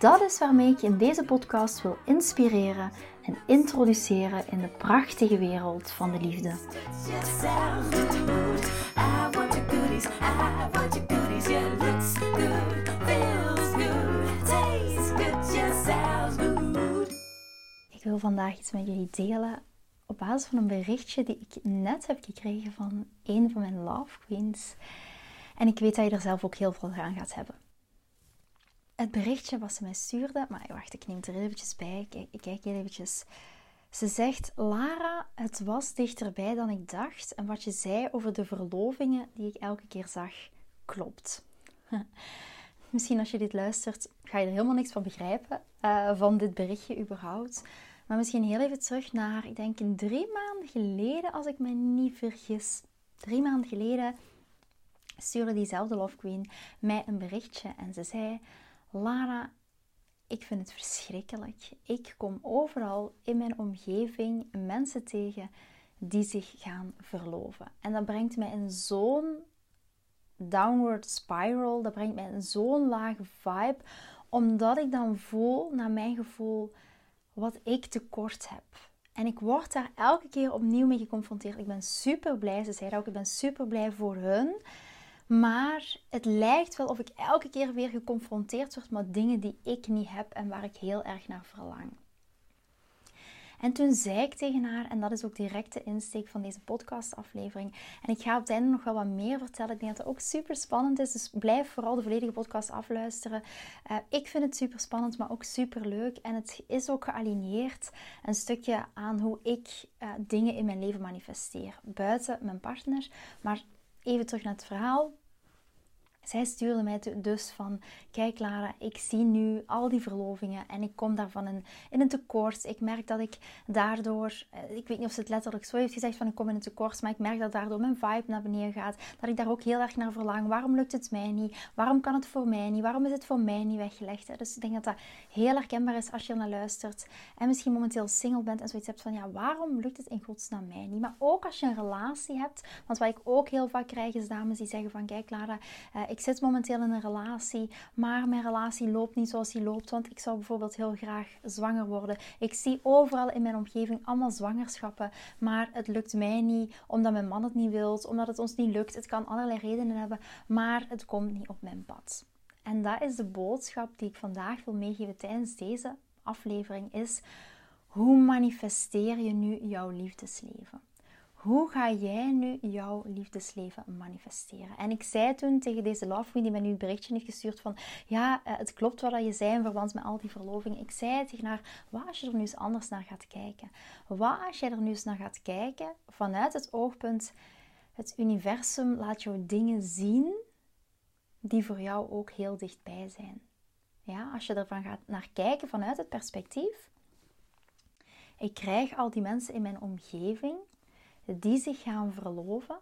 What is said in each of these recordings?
Dat is waarmee ik je in deze podcast wil inspireren en introduceren in de prachtige wereld van de liefde. Ik wil vandaag iets met jullie delen op basis van een berichtje die ik net heb gekregen van een van mijn love queens. En ik weet dat je er zelf ook heel veel aan gaat hebben het berichtje wat ze mij stuurde, maar wacht, ik neem het er eventjes bij. Ik, ik kijk eventjes. Ze zegt, Lara, het was dichterbij dan ik dacht. En wat je zei over de verlovingen die ik elke keer zag, klopt. Misschien als je dit luistert, ga je er helemaal niks van begrijpen, uh, van dit berichtje überhaupt. Maar misschien heel even terug naar, ik denk drie maanden geleden, als ik me niet vergis. Drie maanden geleden stuurde diezelfde Love Queen mij een berichtje en ze zei... Lara, ik vind het verschrikkelijk. Ik kom overal in mijn omgeving mensen tegen die zich gaan verloven. En dat brengt mij in zo'n downward spiral, dat brengt mij in zo'n lage vibe, omdat ik dan voel, naar mijn gevoel, wat ik tekort heb. En ik word daar elke keer opnieuw mee geconfronteerd. Ik ben super blij, ze zei ook, ik ben super blij voor hun. Maar het lijkt wel of ik elke keer weer geconfronteerd word met dingen die ik niet heb en waar ik heel erg naar verlang. En toen zei ik tegen haar, en dat is ook direct de insteek van deze podcastaflevering. En ik ga op het einde nog wel wat meer vertellen. Ik denk dat het ook super spannend is. Dus blijf vooral de volledige podcast afluisteren. Uh, ik vind het super spannend, maar ook super leuk. En het is ook gealigneerd een stukje aan hoe ik uh, dingen in mijn leven manifesteer. Buiten mijn partner. Maar even terug naar het verhaal. Zij stuurde mij dus van, kijk Lara, ik zie nu al die verlovingen en ik kom daarvan in, in een tekort. Ik merk dat ik daardoor, eh, ik weet niet of ze het letterlijk zo heeft gezegd van ik kom in een tekort, maar ik merk dat daardoor mijn vibe naar beneden gaat. Dat ik daar ook heel erg naar verlang. Waarom lukt het mij niet? Waarom kan het voor mij niet? Waarom is het voor mij niet weggelegd? Dus ik denk dat dat heel herkenbaar is als je naar luistert. En misschien momenteel single bent en zoiets hebt van, ja, waarom lukt het in godsnaam mij niet? Maar ook als je een relatie hebt, want wat ik ook heel vaak krijg is dames die zeggen van, kijk Lara, uh, ik zit momenteel in een relatie, maar mijn relatie loopt niet zoals die loopt, want ik zou bijvoorbeeld heel graag zwanger worden. Ik zie overal in mijn omgeving allemaal zwangerschappen, maar het lukt mij niet omdat mijn man het niet wil, omdat het ons niet lukt. Het kan allerlei redenen hebben, maar het komt niet op mijn pad. En dat is de boodschap die ik vandaag wil meegeven tijdens deze aflevering is hoe manifesteer je nu jouw liefdesleven? Hoe ga jij nu jouw liefdesleven manifesteren? En ik zei toen tegen deze love queen die mij nu een berichtje heeft gestuurd van ja, eh, het klopt wat je zei in verband met al die verlovingen. Ik zei tegen haar, wat als je er nu eens anders naar gaat kijken? Wat als je er nu eens naar gaat kijken vanuit het oogpunt het universum laat jou dingen zien die voor jou ook heel dichtbij zijn. Ja, als je ervan gaat naar kijken vanuit het perspectief, ik krijg al die mensen in mijn omgeving die zich gaan verloven.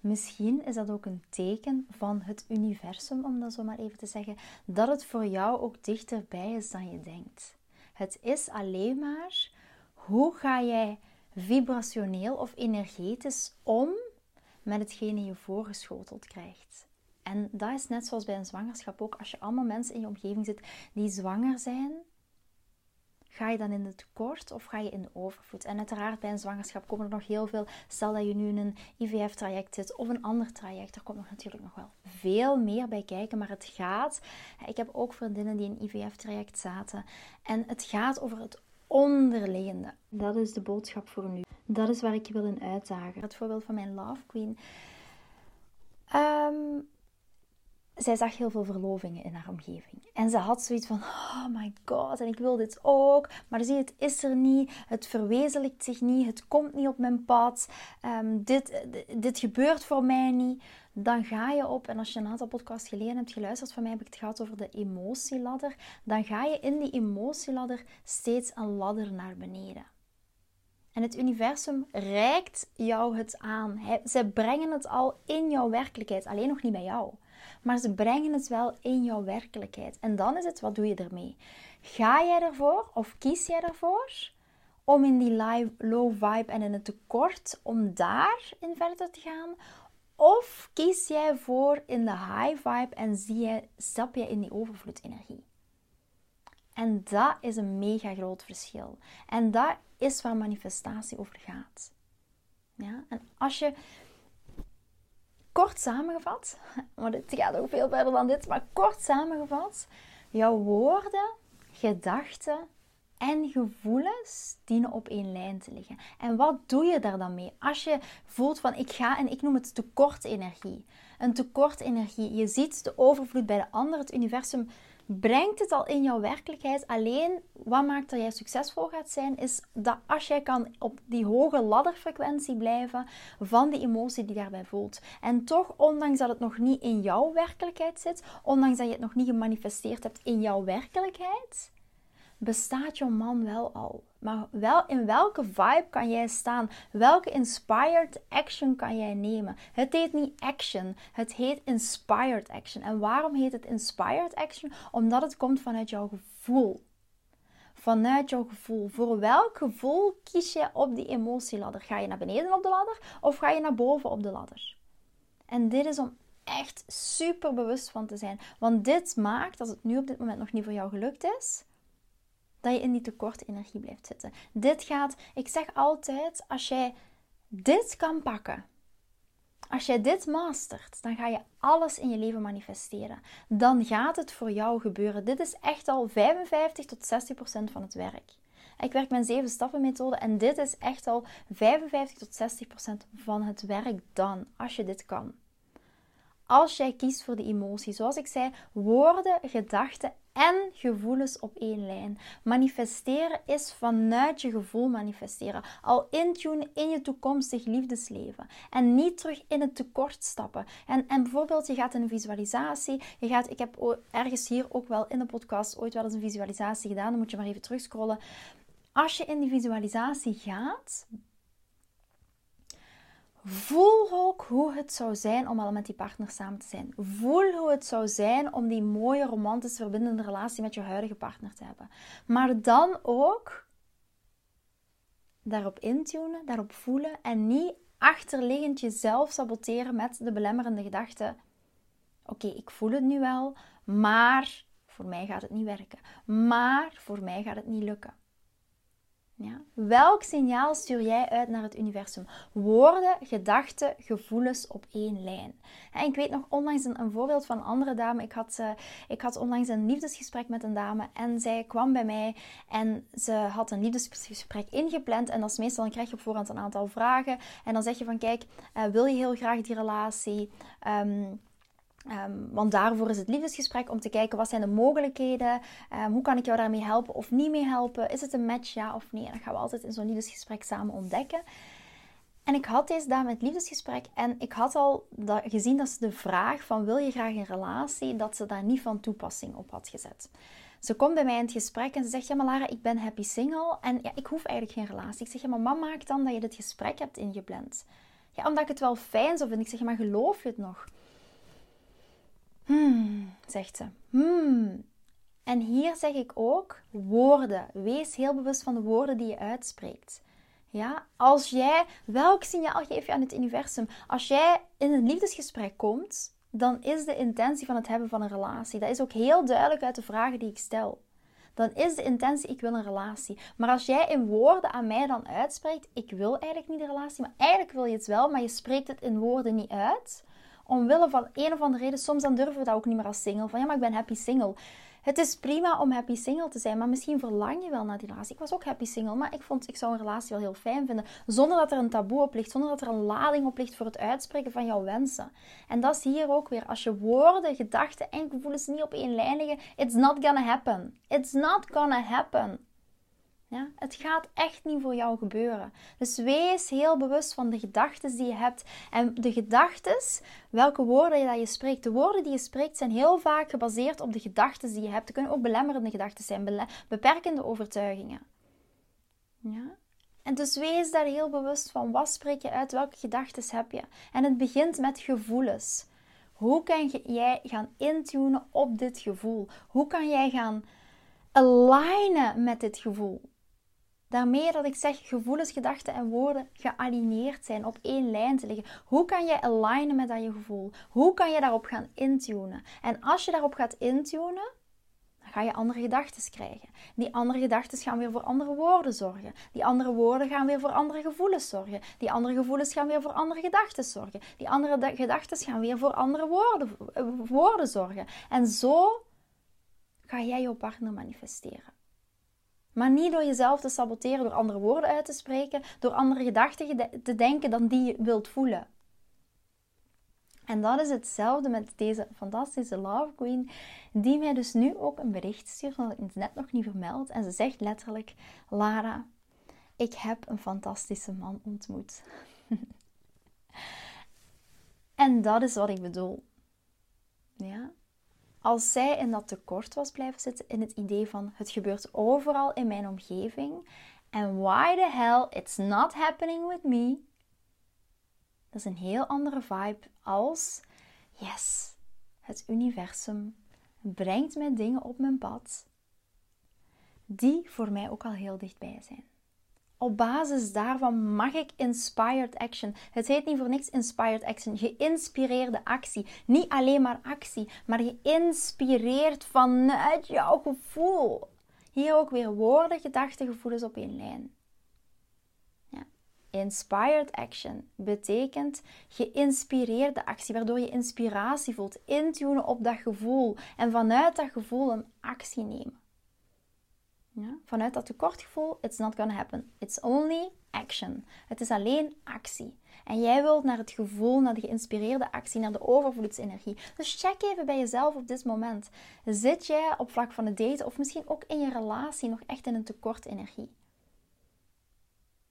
Misschien is dat ook een teken van het universum, om dat zo maar even te zeggen, dat het voor jou ook dichterbij is dan je denkt. Het is alleen maar hoe ga jij vibrationeel of energetisch om met hetgene je voorgeschoteld krijgt. En dat is net zoals bij een zwangerschap ook. Als je allemaal mensen in je omgeving zit die zwanger zijn, Ga je dan in het tekort of ga je in de overvloed? En uiteraard bij een zwangerschap komen er nog heel veel. Stel dat je nu in een IVF-traject zit of een ander traject. Er komt nog natuurlijk nog wel veel meer bij kijken. Maar het gaat. Ik heb ook vriendinnen die in een IVF-traject zaten. En het gaat over het onderliggende. Dat is de boodschap voor nu. Dat is waar ik je wil in uitdagen. Het voorbeeld van mijn Love Queen. Um, zij zag heel veel verlovingen in haar omgeving. En ze had zoiets van, oh my god, en ik wil dit ook. Maar zie, het is er niet. Het verwezenlijkt zich niet. Het komt niet op mijn pad. Ehm, dit, dit gebeurt voor mij niet. Dan ga je op, en als je een aantal podcasts geleden hebt geluisterd van mij, heb ik het gehad over de emotieladder. Dan ga je in die emotieladder steeds een ladder naar beneden. En het universum reikt jou het aan. Ze brengen het al in jouw werkelijkheid, alleen nog niet bij jou. Maar ze brengen het wel in jouw werkelijkheid. En dan is het, wat doe je ermee? Ga jij ervoor of kies jij ervoor om in die low vibe en in het tekort, om daarin verder te gaan? Of kies jij voor in de high vibe en zie je, stap je in die overvloedenergie? En dat is een mega groot verschil. En dat is waar manifestatie over gaat. Ja? En als je kort samengevat, maar het gaat ook veel verder dan dit, maar kort samengevat, jouw woorden, gedachten en gevoelens dienen op één lijn te liggen. En wat doe je daar dan mee? Als je voelt van ik ga en ik noem het tekort energie. Een tekort energie. Je ziet de overvloed bij de ander, het universum brengt het al in jouw werkelijkheid. Alleen wat maakt dat jij succesvol gaat zijn, is dat als jij kan op die hoge ladderfrequentie blijven van die emotie die daarbij voelt. En toch, ondanks dat het nog niet in jouw werkelijkheid zit, ondanks dat je het nog niet gemanifesteerd hebt in jouw werkelijkheid, bestaat jouw man wel al. Maar wel, in welke vibe kan jij staan? Welke inspired action kan jij nemen? Het heet niet action, het heet inspired action. En waarom heet het inspired action? Omdat het komt vanuit jouw gevoel. Vanuit jouw gevoel. Voor welk gevoel kies je op die emotieladder? Ga je naar beneden op de ladder of ga je naar boven op de ladder? En dit is om echt super bewust van te zijn. Want dit maakt, als het nu op dit moment nog niet voor jou gelukt is, dat je in die tekort energie blijft zitten. Dit gaat, ik zeg altijd, als jij dit kan pakken, als jij dit mastert, dan ga je alles in je leven manifesteren. Dan gaat het voor jou gebeuren. Dit is echt al 55 tot 60 procent van het werk. Ik werk een 7 stappen methode en dit is echt al 55 tot 60 procent van het werk dan, als je dit kan. Als jij kiest voor de emotie, zoals ik zei, woorden, gedachten en gevoelens op één lijn. Manifesteren is vanuit je gevoel manifesteren. Al intunen in je toekomstig liefdesleven. En niet terug in het tekort stappen. En, en bijvoorbeeld, je gaat een visualisatie. Je gaat, ik heb ergens hier ook wel in de podcast ooit wel eens een visualisatie gedaan. Dan moet je maar even terugscrollen. Als je in die visualisatie gaat, Voel ook hoe het zou zijn om al met die partner samen te zijn. Voel hoe het zou zijn om die mooie, romantische, verbindende relatie met je huidige partner te hebben. Maar dan ook daarop intunen, daarop voelen en niet achterliggend jezelf saboteren met de belemmerende gedachte: Oké, ik voel het nu wel, maar voor mij gaat het niet werken. Maar voor mij gaat het niet lukken. Ja? Welk signaal stuur jij uit naar het universum? Woorden, gedachten, gevoelens op één lijn. En ik weet nog onlangs een, voorbeeld van een andere dame. Ik had, uh, ik had onlangs een liefdesgesprek met een dame en zij kwam bij mij en ze had een liefdesgesprek ingepland. En dat is meestal, dan krijg je op voorhand een aantal vragen. En dan zeg je van, kijk, uh, wil je heel graag die relatie? Um, Um, want daarvoor is het liefdesgesprek om te kijken wat zijn de mogelijkheden, um, hoe kan ik jou daarmee helpen of niet mee helpen, is het een match ja of nee. Dat gaan we altijd in zo'n liefdesgesprek samen ontdekken. En ik had deze dame het liefdesgesprek en ik had al dat, gezien dat ze de vraag van wil je graag een relatie, dat ze daar niet van toepassing op had gezet. Ze komt bij mij in het gesprek en ze zegt, ja maar Lara, ik ben happy single en ja, ik hoef eigenlijk geen relatie. Ik zeg, ja maar mama maakt dan dat je dit gesprek hebt ingepland? Ja, omdat ik het wel fijn zou vinden. Ik zeg, maar geloof je het nog? Zegt ze. Hmm. En hier zeg ik ook woorden. Wees heel bewust van de woorden die je uitspreekt. Ja, als jij, welk signaal geef je aan het universum? Als jij in een liefdesgesprek komt, dan is de intentie van het hebben van een relatie. Dat is ook heel duidelijk uit de vragen die ik stel. Dan is de intentie, ik wil een relatie. Maar als jij in woorden aan mij dan uitspreekt, ik wil eigenlijk niet de relatie, maar eigenlijk wil je het wel, maar je spreekt het in woorden niet uit Omwille van een of andere reden, soms dan durven we dat ook niet meer als single. Van ja, maar ik ben happy single. Het is prima om happy single te zijn, maar misschien verlang je wel naar die relatie. Ik was ook happy single, maar ik vond ik zou een relatie wel heel fijn vinden. Zonder dat er een taboe op ligt, zonder dat er een lading op ligt voor het uitspreken van jouw wensen. En dat is hier ook weer. Als je woorden, gedachten en gevoelens niet op één lijn liggen, it's not gonna happen. It's not gonna happen. Ja, het gaat echt niet voor jou gebeuren. Dus wees heel bewust van de gedachten die je hebt. En de gedachten, welke woorden je, dat je spreekt. De woorden die je spreekt zijn heel vaak gebaseerd op de gedachten die je hebt. Het kunnen ook belemmerende gedachten zijn, beperkende overtuigingen. Ja? En dus wees daar heel bewust van. Wat spreek je uit? Welke gedachten heb je? En het begint met gevoelens. Hoe kan jij gaan intunen op dit gevoel? Hoe kan jij gaan alignen met dit gevoel? Daarmee dat ik zeg gevoelens, gedachten en woorden gealineerd zijn, op één lijn te liggen. Hoe kan je alignen met dat je gevoel? Hoe kan je daarop gaan intunen? En als je daarop gaat intunen, dan ga je andere gedachten krijgen. Die andere gedachten gaan weer voor andere woorden zorgen. Die andere woorden gaan weer voor andere gevoelens zorgen. Die andere gevoelens gaan weer voor andere gedachten zorgen. Die andere gedachten gaan weer voor andere woorden, woorden zorgen. En zo ga jij jouw partner manifesteren. Maar niet door jezelf te saboteren, door andere woorden uit te spreken, door andere gedachten te denken dan die je wilt voelen. En dat is hetzelfde met deze fantastische Love Queen, die mij dus nu ook een bericht stuurt, want ik het net nog niet vermeld. En ze zegt letterlijk: Lara, ik heb een fantastische man ontmoet. en dat is wat ik bedoel. Ja? Als zij in dat tekort was blijven zitten, in het idee van het gebeurt overal in mijn omgeving en why the hell it's not happening with me, dat is een heel andere vibe als yes, het universum brengt mij dingen op mijn pad die voor mij ook al heel dichtbij zijn op basis daarvan mag ik inspired action. Het heet niet voor niks inspired action. Geïnspireerde actie. Niet alleen maar actie, maar geïnspireerd vanuit jouw gevoel. Hier ook weer woorden, gedachten, gevoelens op één lijn. Ja. Inspired action betekent geïnspireerde actie, waardoor je inspiratie voelt, intunen op dat gevoel en vanuit dat gevoel een actie nemen. Ja? Vanuit dat tekortgevoel, it's not gonna happen. It's only action. Het is alleen actie. En jij wilt naar het gevoel, naar de geïnspireerde actie, naar de overvloedsenergie. Dus check even bij jezelf op dit moment. Zit jij op vlak van het daten of misschien ook in je relatie nog echt in een tekortenergie?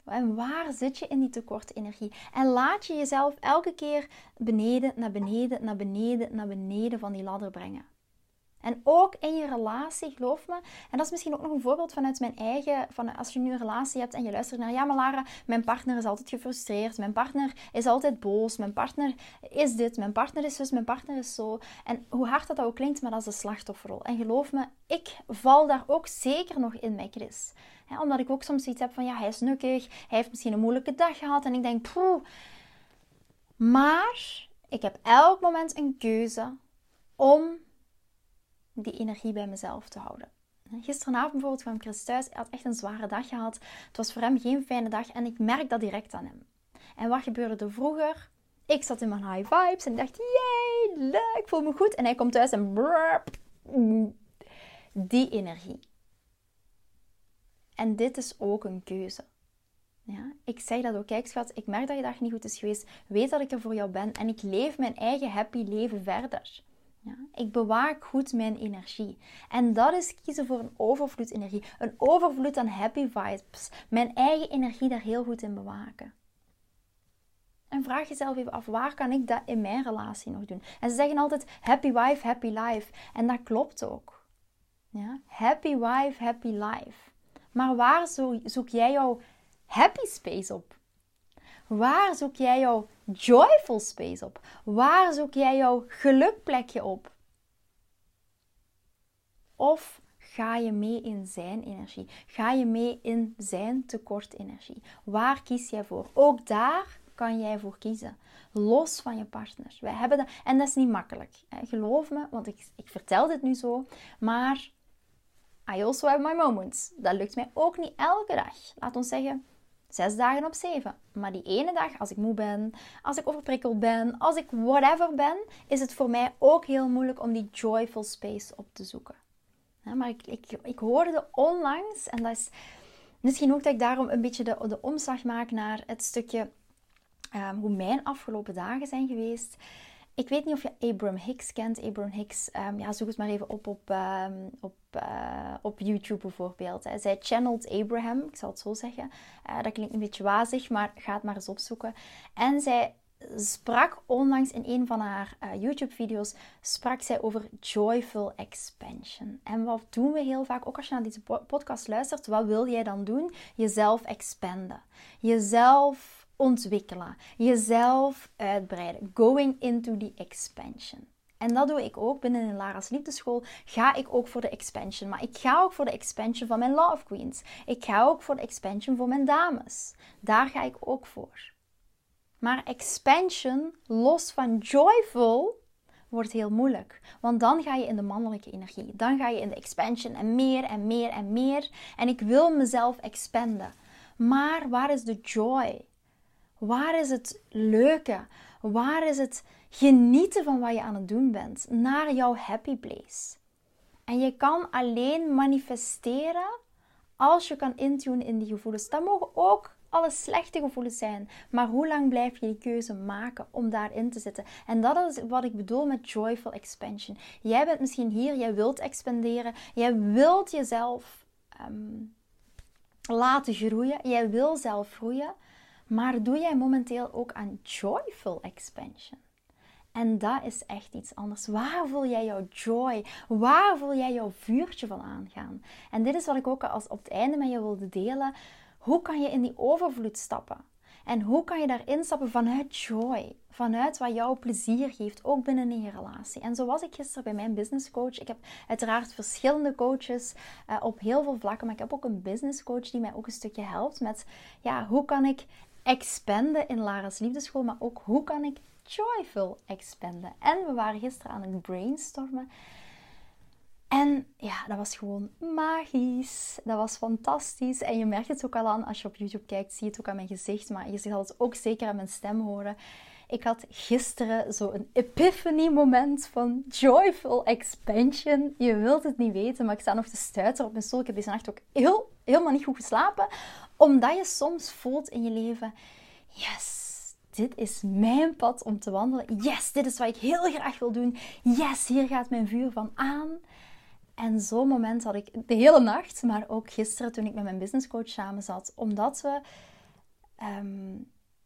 En waar zit je in die tekortenergie? En laat je jezelf elke keer beneden, naar beneden, naar beneden, naar beneden van die ladder brengen. En ook in je relatie, geloof me. En dat is misschien ook nog een voorbeeld vanuit mijn eigen. Van als je nu een relatie hebt en je luistert naar. Ja, maar Lara, mijn partner is altijd gefrustreerd. Mijn partner is altijd boos. Mijn partner is dit. Mijn partner is zus. Mijn partner is zo. En hoe hard dat ook klinkt, maar dat is een slachtofferrol. En geloof me, ik val daar ook zeker nog in met Chris. omdat ik ook soms iets heb van. Ja, hij is nukkig. Hij heeft misschien een moeilijke dag gehad. En ik denk, poeh. Maar ik heb elk moment een keuze om die energie bij mezelf te houden. Gisteravond bijvoorbeeld kwam Chris thuis. Hij had echt een zware dag gehad. Het was voor hem geen fijne dag en ik merk dat direct aan hem. En wat gebeurde er vroeger? Ik zat in mijn high vibes en dacht, yay, leuk, voel me goed. En hij komt thuis en brrr, die energie. En dit is ook een keuze. Ja, ik zeg dat ook. Kijk schat, ik merk dat je dag niet goed is geweest. Weet dat ik er voor jou ben en ik leef mijn eigen happy leven verder. Ja, ik bewaak goed mijn energie. En dat is kiezen voor een overvloed-energie. Een overvloed aan happy vibes. Mijn eigen energie daar heel goed in bewaken. En vraag jezelf even af, waar kan ik dat in mijn relatie nog doen? En ze zeggen altijd, happy wife, happy life. En dat klopt ook. Ja? Happy wife, happy life. Maar waar zoek jij jouw happy space op? Waar zoek jij jouw joyful space op? Waar zoek jij jouw gelukplekje op? Of ga je mee in zijn energie? Ga je mee in zijn tekortenergie? Waar kies jij voor? Ook daar kan jij voor kiezen. Los van je partner. Wij hebben dat, en dat is niet makkelijk. Hè? Geloof me, want ik, ik vertel dit nu zo. Maar I also have my moments. Dat lukt mij ook niet elke dag. Laat ons zeggen Zes dagen op zeven. Maar die ene dag, als ik moe ben, als ik overprikkeld ben, als ik whatever ben, is het voor mij ook heel moeilijk om die joyful space op te zoeken. maar ik, ik, ik hoorde onlangs, en dat is misschien ook dat ik daarom een beetje de, de omslag maak naar het stukje um, hoe mijn afgelopen dagen zijn geweest. Ik weet niet of je Abraham Hicks kent. Abraham Hicks, um, ja, zoek het maar even op op, um, op, uh, op YouTube bijvoorbeeld. Hè. Zij channelt Abraham, ik zal het zo zeggen. Uh, dat klinkt een beetje wazig, maar ga het maar eens opzoeken. En zij sprak onlangs in een van haar uh, YouTube-video's sprak zij over joyful expansion. En wat doen we heel vaak, ook als je naar deze podcast luistert, wat wil jij dan doen? Jezelf expanden. Jezelf ontwikkelen, jezelf uitbreiden. Going into the expansion. En dat doe ik ook binnen de Lara's Liefdeschool. Ga ik ook voor de expansion. Maar ik ga ook voor de expansion van mijn Love Queens. Ik ga ook voor de expansion voor mijn dames. Daar ga ik ook voor. Maar expansion, los van joyful, wordt heel moeilijk. Want dan ga je in de mannelijke energie. Dan ga je in de expansion en meer en meer en meer. En ik wil mezelf expanden. Maar waar is de joy? Waar is het leuke? Waar is het genieten van wat je aan het doen bent? Naar jouw happy place. En je kan alleen manifesteren als je kan intunen in die gevoelens. Dat mogen ook alle slechte gevoelens zijn. Maar hoe lang blijf je die keuze maken om daarin te zitten? En dat is wat ik bedoel met joyful expansion. Jij bent misschien hier, jij wilt expanderen, jij wilt jezelf ehm, laten groeien, jij wil zelf groeien. Maar doe jij momenteel ook aan joyful expansion? En dat is echt iets anders. Waar voel jij jouw joy? Waar voel jij jouw vuurtje van aangaan? En dit is wat ik ook als op het einde met je wilde delen. Hoe kan je in die overvloed stappen? En hoe kan je daarin stappen vanuit joy? Vanuit wat jou plezier geeft, ook binnen een relatie. En zo was ik gisteren bij mijn business coach. Ik heb uiteraard verschillende coaches uh, op heel veel vlakken. Maar ik heb ook een business coach die mij ook een stukje helpt met... Ja, hoe kan ik expanden in Lara's liefdeschool, maar ook hoe kan ik joyful expanden. En we waren gisteren aan het brainstormen. En ja, dat was gewoon magisch. Dat was fantastisch. En je merkt het ook al aan als je op YouTube kijkt, zie je het ook aan mijn gezicht, maar je zal het ook zeker aan mijn stem horen. Ik had gisteren zo een epiphany moment van joyful expansion. Je wilt het niet weten, maar ik sta nog te stuiteren op mijn stoel. Ik heb deze nacht ook heel, helemaal niet goed geslapen. Omdat je soms voelt in je leven, yes, dit is mijn pad om te wandelen. Yes, dit is wat ik heel graag wil doen. Yes, hier gaat mijn vuur van aan. En zo'n moment had ik de hele nacht, maar ook gisteren toen ik met mijn businesscoach samen zat. Omdat we ehm,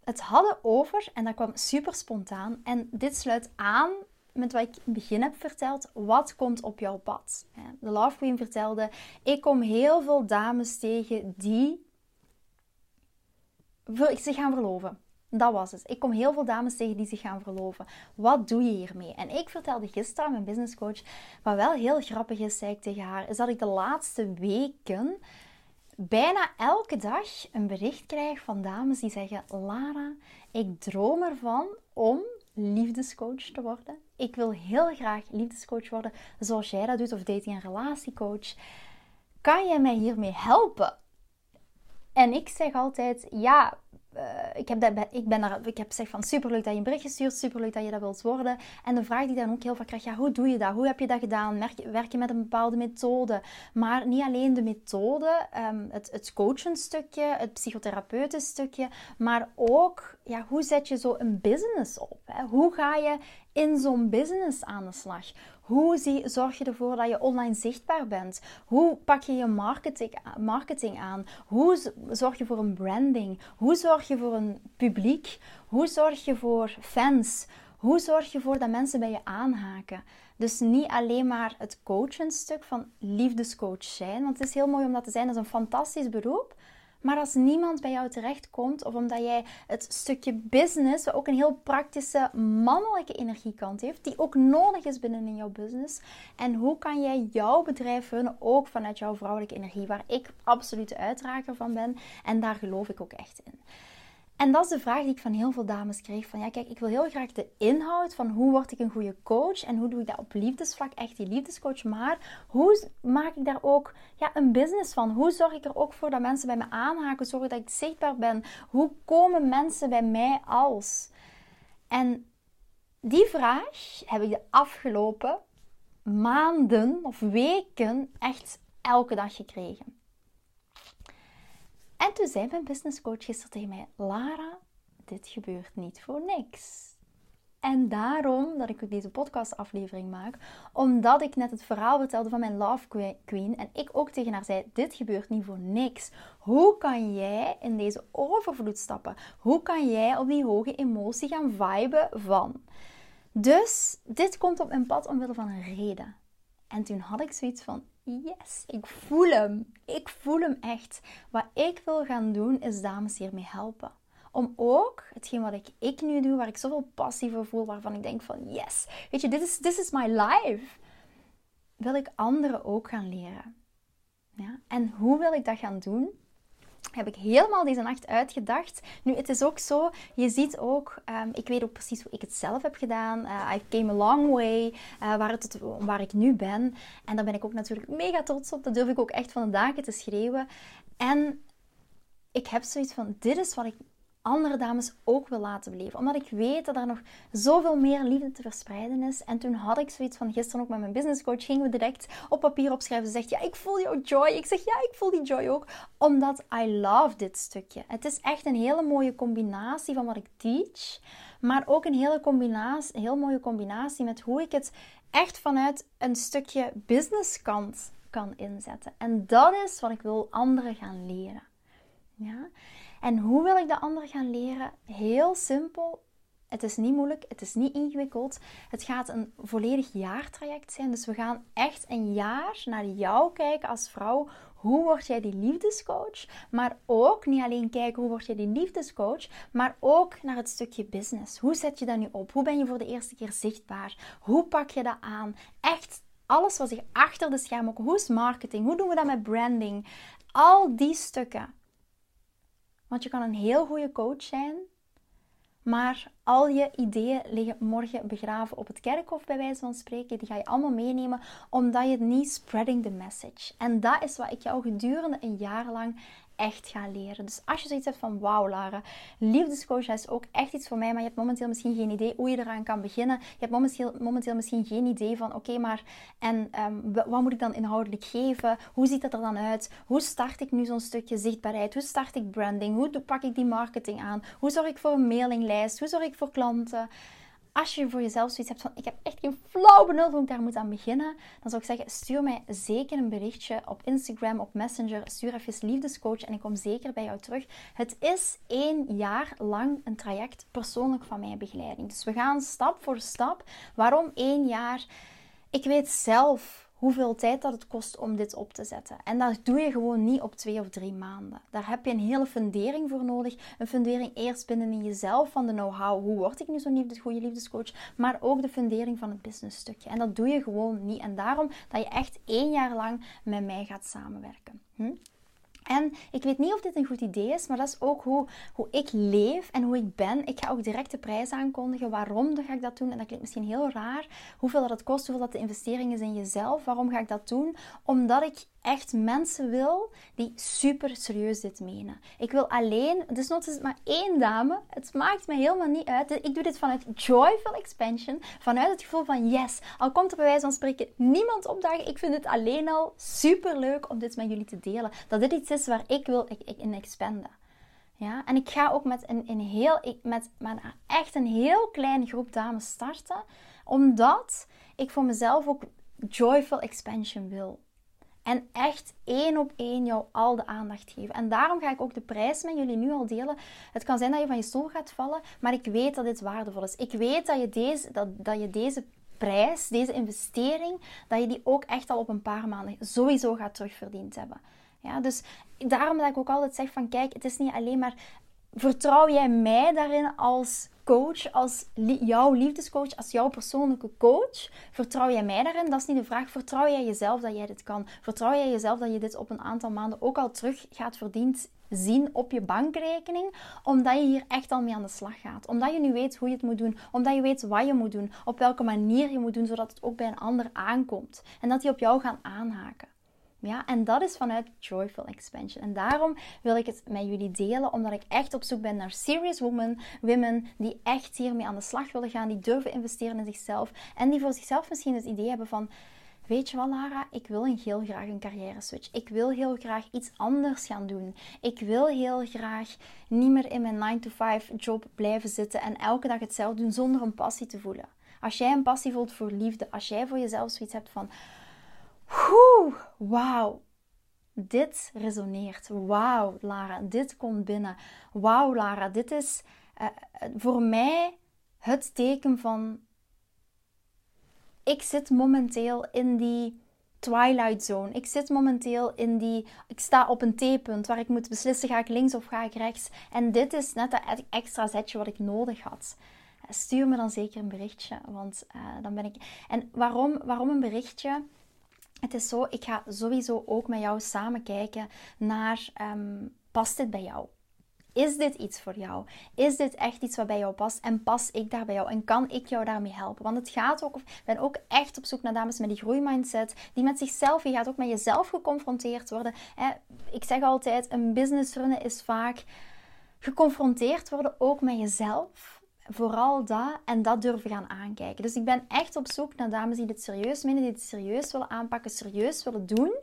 het hadden over, en dat kwam super spontaan. En dit sluit aan met wat ik in het begin heb verteld. Wat komt op jouw pad? De Love Queen vertelde, ik kom heel veel dames tegen die zich gaan verloven. Dat was het. Ik kom heel veel dames tegen die zich gaan verloven. Wat doe je hiermee? En ik vertelde gisteren mijn businesscoach, wat wel heel grappig is, zei ik tegen haar, is dat ik de laatste weken bijna elke dag een bericht krijg van dames die zeggen: Lara, ik droom ervan om liefdescoach te worden. Ik wil heel graag liefdescoach worden, zoals jij dat doet, of dating- en relatiecoach. Kan jij mij hiermee helpen? En ik zeg altijd: ja, uh, ik, heb dat, ik, ben daar, ik heb gezegd van superleuk dat je een berichtje stuurt, superleuk dat je dat wilt worden. En de vraag die dan ook heel vaak krijg, ja, hoe doe je dat? Hoe heb je dat gedaan? Werk, je met een bepaalde methode? Maar niet alleen de methode, um, het, het coachen stukje, het psychotherapeuten stukje, maar ook, ja, hoe zet je zo een business op? Hè? Hoe ga je in zo'n business aan de slag? Hoe zie, zorg je ervoor dat je online zichtbaar bent? Hoe pak je je marketing, marketing aan? Hoe zorg je voor een branding? Hoe zorg je voor een publiek? Hoe zorg je voor fans? Hoe zorg je ervoor dat mensen bij je aanhaken? Dus niet alleen maar het coachen stuk van liefdescoach zijn. Want het is heel mooi om dat te zijn. Dat is een fantastisch beroep. Maar als niemand bij jou terechtkomt, of omdat jij het stukje business, ook een heel praktische mannelijke energiekant heeft, die ook nodig is binnen in jouw business. En hoe kan jij jouw bedrijf runnen ook vanuit jouw vrouwelijke energie, waar ik absoluut de uitdrager van ben. En daar geloof ik ook echt in. En dat is de vraag die ik van heel veel dames kreeg. Van ja, kijk, ik wil heel graag de inhoud van hoe word ik een goede coach en hoe doe ik dat op liefdesvlak, echt die liefdescoach. Maar hoe maak ik daar ook ja, een business van? Hoe zorg ik er ook voor dat mensen bij me aanhaken, zorgen dat ik zichtbaar ben? Hoe komen mensen bij mij als? En die vraag heb ik de afgelopen maanden of weken echt elke dag gekregen. En toen zei mijn businesscoach gisteren tegen mij: Lara, dit gebeurt niet voor niks. En daarom dat ik ook deze podcastaflevering maak, omdat ik net het verhaal vertelde van mijn Love Queen en ik ook tegen haar zei: Dit gebeurt niet voor niks. Hoe kan jij in deze overvloed stappen? Hoe kan jij op die hoge emotie gaan viben van? Dus dit komt op mijn pad omwille van een reden. En toen had ik zoiets van: yes, ik voel hem. Ik voel hem echt. Wat ik wil gaan doen, is dames hiermee helpen. Om ook hetgeen wat ik, ik nu doe, waar ik zoveel passie voor voel, waarvan ik denk van yes, weet je, dit is this is my life. Wil ik anderen ook gaan leren. Ja? En hoe wil ik dat gaan doen? Heb ik helemaal deze nacht uitgedacht. Nu, het is ook zo, je ziet ook, um, ik weet ook precies hoe ik het zelf heb gedaan. Uh, I came a long way, uh, waar, waar ik nu ben. En daar ben ik ook natuurlijk mega trots op. Dat durf ik ook echt van de daken te schreeuwen. En ik heb zoiets van, dit is wat ik andere dames ook wil laten beleven. Omdat ik weet dat er nog zoveel meer liefde te verspreiden is. En toen had ik zoiets van gisteren ook met mijn business coach. Gingen we direct op papier opschrijven. Ze zegt, ja, ik voel jouw joy. Ik zeg, ja, ik voel die joy ook. Omdat I love dit stukje. Het is echt een hele mooie combinatie van wat ik teach. Maar ook een hele combinatie, een heel mooie combinatie met hoe ik het echt vanuit een stukje businesskant kan inzetten. En dat is wat ik wil anderen gaan leren. Ja? En hoe wil ik de ander gaan leren? Heel simpel. Het is niet moeilijk, het is niet ingewikkeld. Het gaat een volledig jaartraject zijn. Dus we gaan echt een jaar naar jou kijken als vrouw. Hoe word jij die liefdescoach? Maar ook niet alleen kijken hoe word jij die liefdescoach, maar ook naar het stukje business. Hoe zet je dat nu op? Hoe ben je voor de eerste keer zichtbaar? Hoe pak je dat aan? Echt alles wat zich achter de schermen ook. Hoe is marketing? Hoe doen we dat met branding? Al die stukken. Want je kan een heel goede coach zijn, maar al je ideeën liggen morgen begraven op het kerkhof, bij wijze van spreken. Die ga je allemaal meenemen, omdat je niet spreading the message. En dat is wat ik jou gedurende een jaar lang echt gaan leren. Dus als je zoiets hebt van, wauw Lara, liefdescoach is ook echt iets voor mij, maar je hebt momenteel misschien geen idee hoe je eraan kan beginnen. Je hebt momenteel, momenteel misschien geen idee van, oké, maar en um, wat moet ik dan inhoudelijk geven? Hoe ziet dat er dan uit? Hoe start ik nu zo'n stukje zichtbaarheid? Hoe start ik branding? Hoe pak ik die marketing aan? Hoe zorg ik voor een mailinglijst? Hoe zorg ik voor klanten? Als je voor jezelf zoiets hebt van ik heb echt geen flauw benul hoe ik daar moet aan beginnen, dan zou ik zeggen stuur mij zeker een berichtje op Instagram, op Messenger. Stuur even liefdescoach en ik kom zeker bij jou terug. Het is één jaar lang een traject persoonlijk van mijn begeleiding. Dus we gaan stap voor stap. Waarom één jaar? Ik weet zelf hoeveel tijd dat het kost om dit op te zetten. En dat doe je gewoon niet op twee of drie maanden. Daar heb je een hele fundering voor nodig. Een fundering eerst binnen in jezelf van de know-how. Hoe word ik nu zo'n liefdes, goede liefdescoach? Maar ook de fundering van het businessstukje. En dat doe je gewoon niet. En daarom dat je echt één jaar lang met mij gaat samenwerken. Hm? En ik weet niet of dit een goed idee is, maar dat is ook hoe, hoe ik leef en hoe ik ben. Ik ga ook direct de prijs aankondigen. Waarom ga ik dat doen? En dat klinkt misschien heel raar. Hoeveel dat het kost, hoeveel dat de investering is in jezelf. Waarom ga ik dat doen? Omdat ik echt mensen wil die super serieus dit menen. Ik wil alleen, dus nog is maar één dame. Het maakt me helemaal niet uit. Ik doe dit vanuit joyful expansion. Vanuit het gevoel van yes, al komt er bij wijze van spreken niemand opdagen. Ik vind het alleen al super leuk om dit met jullie te delen. Dat dit iets is waar ik wil in expanden. Ja, en ik ga ook met een, een heel, met, met echt een heel kleine groep dames starten. Omdat ik voor mezelf ook joyful expansion wil. En echt één op één jou al de aandacht geven. En daarom ga ik ook de prijs met jullie nu al delen. Het kan zijn dat je van je stoel gaat vallen, maar ik weet dat dit waardevol is. Ik weet dat je deze, dat, dat je deze prijs, deze investering, dat je die ook echt al op een paar maanden sowieso gaat terugverdiend hebben. Ja, dus daarom dat ik ook altijd zeg van kijk, het is niet alleen maar vertrouw jij mij daarin als coach, als jouw liefdescoach, als jouw persoonlijke coach, vertrouw jij mij daarin? Dat is niet de vraag. Vertrouw jij jezelf dat jij dit kan? Vertrouw jij jezelf dat je dit op een aantal maanden ook al terug gaat verdiend zien op je bankrekening, omdat je hier echt al mee aan de slag gaat. Omdat je nu weet hoe je het moet doen, omdat je weet wat je moet doen, op welke manier je moet doen, zodat het ook bij een ander aankomt en dat die op jou gaan aanhaken. Ja, en dat is vanuit Joyful Expansion. En daarom wil ik het met jullie delen, omdat ik echt op zoek ben naar serious women, women die echt hiermee aan de slag willen gaan, die durven investeren in zichzelf en die voor zichzelf misschien het idee hebben van Weet je wel, Lara, ik wil heel graag een carrière switch. Ik wil heel graag iets anders gaan doen. Ik wil heel graag niet meer in mijn 9-to-5 job blijven zitten en elke dag hetzelfde doen zonder een passie te voelen. Als jij een passie voelt voor liefde, als jij voor jezelf zoiets hebt van, wauw, dit resoneert. Wauw, Lara, dit komt binnen. Wauw, Lara, dit is uh, voor mij het teken van ik zit momenteel in die twilight zone. Ik zit momenteel in die. Ik sta op een T-punt waar ik moet beslissen: ga ik links of ga ik rechts? En dit is net dat extra zetje wat ik nodig had. Stuur me dan zeker een berichtje, want dan ben ik. En waarom, waarom een berichtje? Het is zo, ik ga sowieso ook met jou samen kijken naar um, past dit bij jou? Is dit iets voor jou? Is dit echt iets wat bij jou past? En pas ik daar bij jou? En kan ik jou daarmee helpen? Want het gaat ook, ik ben ook echt op zoek naar dames met die groeimindset, die met zichzelf, je gaat ook met jezelf geconfronteerd worden. Ik zeg altijd, een business runnen is vaak geconfronteerd worden ook met jezelf. Vooral dat en dat durven gaan aankijken. Dus ik ben echt op zoek naar dames die dit serieus menen, die het serieus willen aanpakken, serieus willen doen.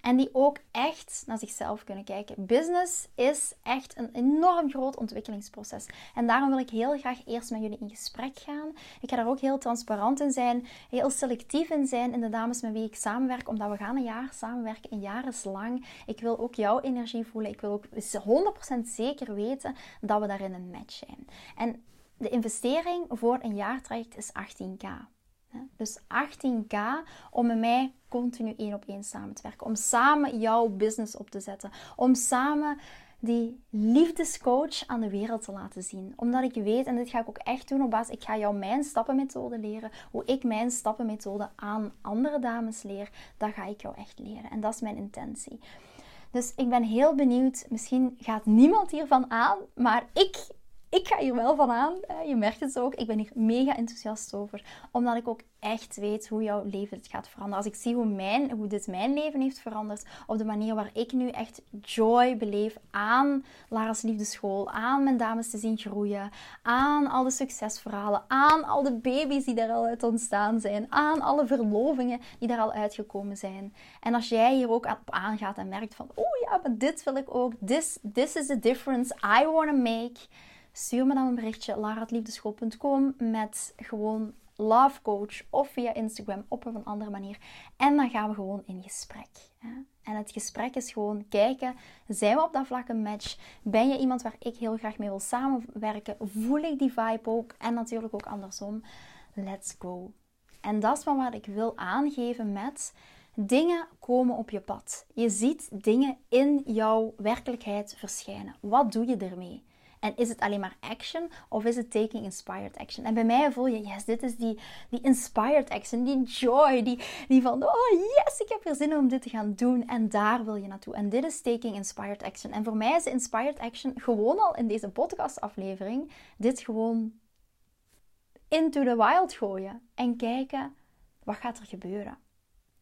En die ook echt naar zichzelf kunnen kijken. Business is echt een enorm groot ontwikkelingsproces. En daarom wil ik heel graag eerst met jullie in gesprek gaan. Ik ga daar ook heel transparant in zijn, heel selectief in zijn in de dames met wie ik samenwerk, omdat we gaan een jaar samenwerken, een jaar is lang. Ik wil ook jouw energie voelen. Ik wil ook 100% zeker weten dat we daarin een match zijn. En de investering voor een jaartraject is 18k. Dus 18k om met mij continu één op één samen te werken. Om samen jouw business op te zetten. Om samen die liefdescoach aan de wereld te laten zien. Omdat ik weet, en dit ga ik ook echt doen op basis, ik ga jou mijn stappenmethode leren. Hoe ik mijn stappenmethode aan andere dames leer, dat ga ik jou echt leren. En dat is mijn intentie. Dus ik ben heel benieuwd. Misschien gaat niemand hiervan aan, maar ik ik ga hier wel van aan. Je merkt het ook. Ik ben hier mega enthousiast over. Omdat ik ook echt weet hoe jouw leven het gaat veranderen. Als ik zie hoe, mijn, hoe dit mijn leven heeft veranderd. Op de manier waar ik nu echt joy beleef aan Lara's Liefdeschool. Aan mijn dames te zien groeien. Aan al de succesverhalen. Aan al de baby's die daar al uit ontstaan zijn. Aan alle verlovingen die daar al uitgekomen zijn. En als jij hier ook op aangaat en merkt van... Oh ja, maar dit wil ik ook. This, this is the difference I want to make stuur me dan een berichtje laratliefdeschool.com met gewoon love coach of via Instagram op een andere manier. En dan gaan we gewoon in gesprek. En het gesprek is gewoon kijken, zijn we op dat vlak een match? Ben je iemand waar ik heel graag mee wil samenwerken? Voel ik die vibe ook? En natuurlijk ook andersom. Let's go. En dat is van wat ik wil aangeven met dingen komen op je pad. Je ziet dingen in jouw werkelijkheid verschijnen. Wat doe je ermee? En is het alleen maar action of is het taking inspired action? En bij mij voel je, yes, dit is die, die inspired action, die joy, die, die van, oh yes, ik heb er zin om dit te gaan doen. En daar wil je naartoe. En dit is taking inspired action. En voor mij is inspired action gewoon al in deze podcastaflevering dit gewoon into the wild gooien. En kijken, wat gaat er gebeuren?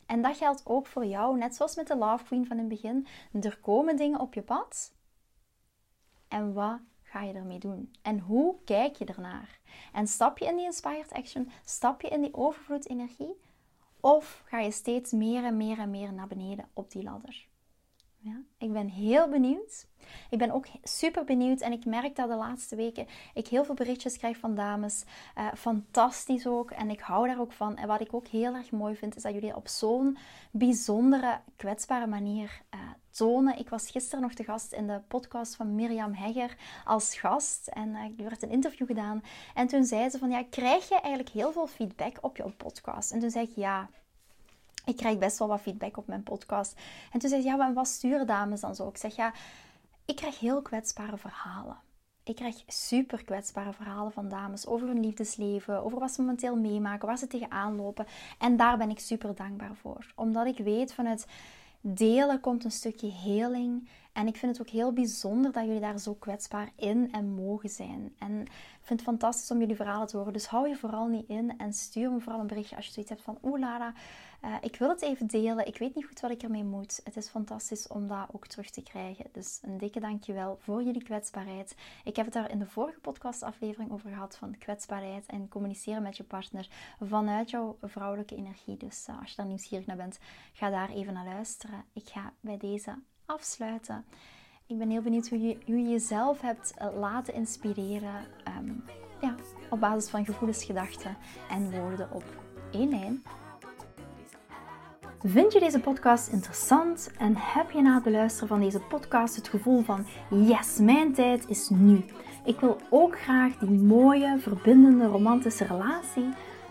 En dat geldt ook voor jou, net zoals met de Love Queen van in het begin. Er komen dingen op je pad. En wat ga je ermee doen? En hoe kijk je ernaar? En stap je in die inspired action? Stap je in die overvloedsenergie? Of ga je steeds meer en meer en meer naar beneden op die ladder? Ja, ik ben heel benieuwd. Ik ben ook super benieuwd en ik merk dat de laatste weken ik heel veel berichtjes krijg van dames. Uh, fantastisch ook en ik hou daar ook van. En wat ik ook heel erg mooi vind is dat jullie op zo'n bijzondere, kwetsbare manier uh, tonen. Ik was gisteren nog te gast in de podcast van Mirjam Hegger als gast en uh, er werd een interview gedaan. En toen zei ze van ja, krijg je eigenlijk heel veel feedback op jouw podcast? En toen zei ik ja, ik krijg best wel wat feedback op mijn podcast. En toen zei ze, ja, maar wat sturen dames dan zo? Ik zeg, ja, ik krijg heel kwetsbare verhalen. Ik krijg super kwetsbare verhalen van dames over hun liefdesleven, over wat ze momenteel meemaken, waar ze tegenaan lopen. En daar ben ik super dankbaar voor. Omdat ik weet vanuit delen komt een stukje heling. En ik vind het ook heel bijzonder dat jullie daar zo kwetsbaar in en mogen zijn. En ik vind het fantastisch om jullie verhalen te horen. Dus hou je vooral niet in en stuur me vooral een berichtje als je zoiets hebt van... Oeh Lara, uh, ik wil het even delen. Ik weet niet goed wat ik ermee moet. Het is fantastisch om dat ook terug te krijgen. Dus een dikke dankjewel voor jullie kwetsbaarheid. Ik heb het daar in de vorige podcastaflevering over gehad van kwetsbaarheid en communiceren met je partner vanuit jouw vrouwelijke energie. Dus uh, als je daar nieuwsgierig naar bent, ga daar even naar luisteren. Ik ga bij deze afsluiten. Ik ben heel benieuwd hoe je, jezelf hebt uh, laten inspireren. Um, ja, op basis van gevoelens, gedachten en woorden op één lijn. Vind je deze podcast interessant en heb je na het beluisteren van deze podcast het gevoel van yes, mijn tijd is nu. Ik wil ook graag die mooie, verbindende, romantische relatie.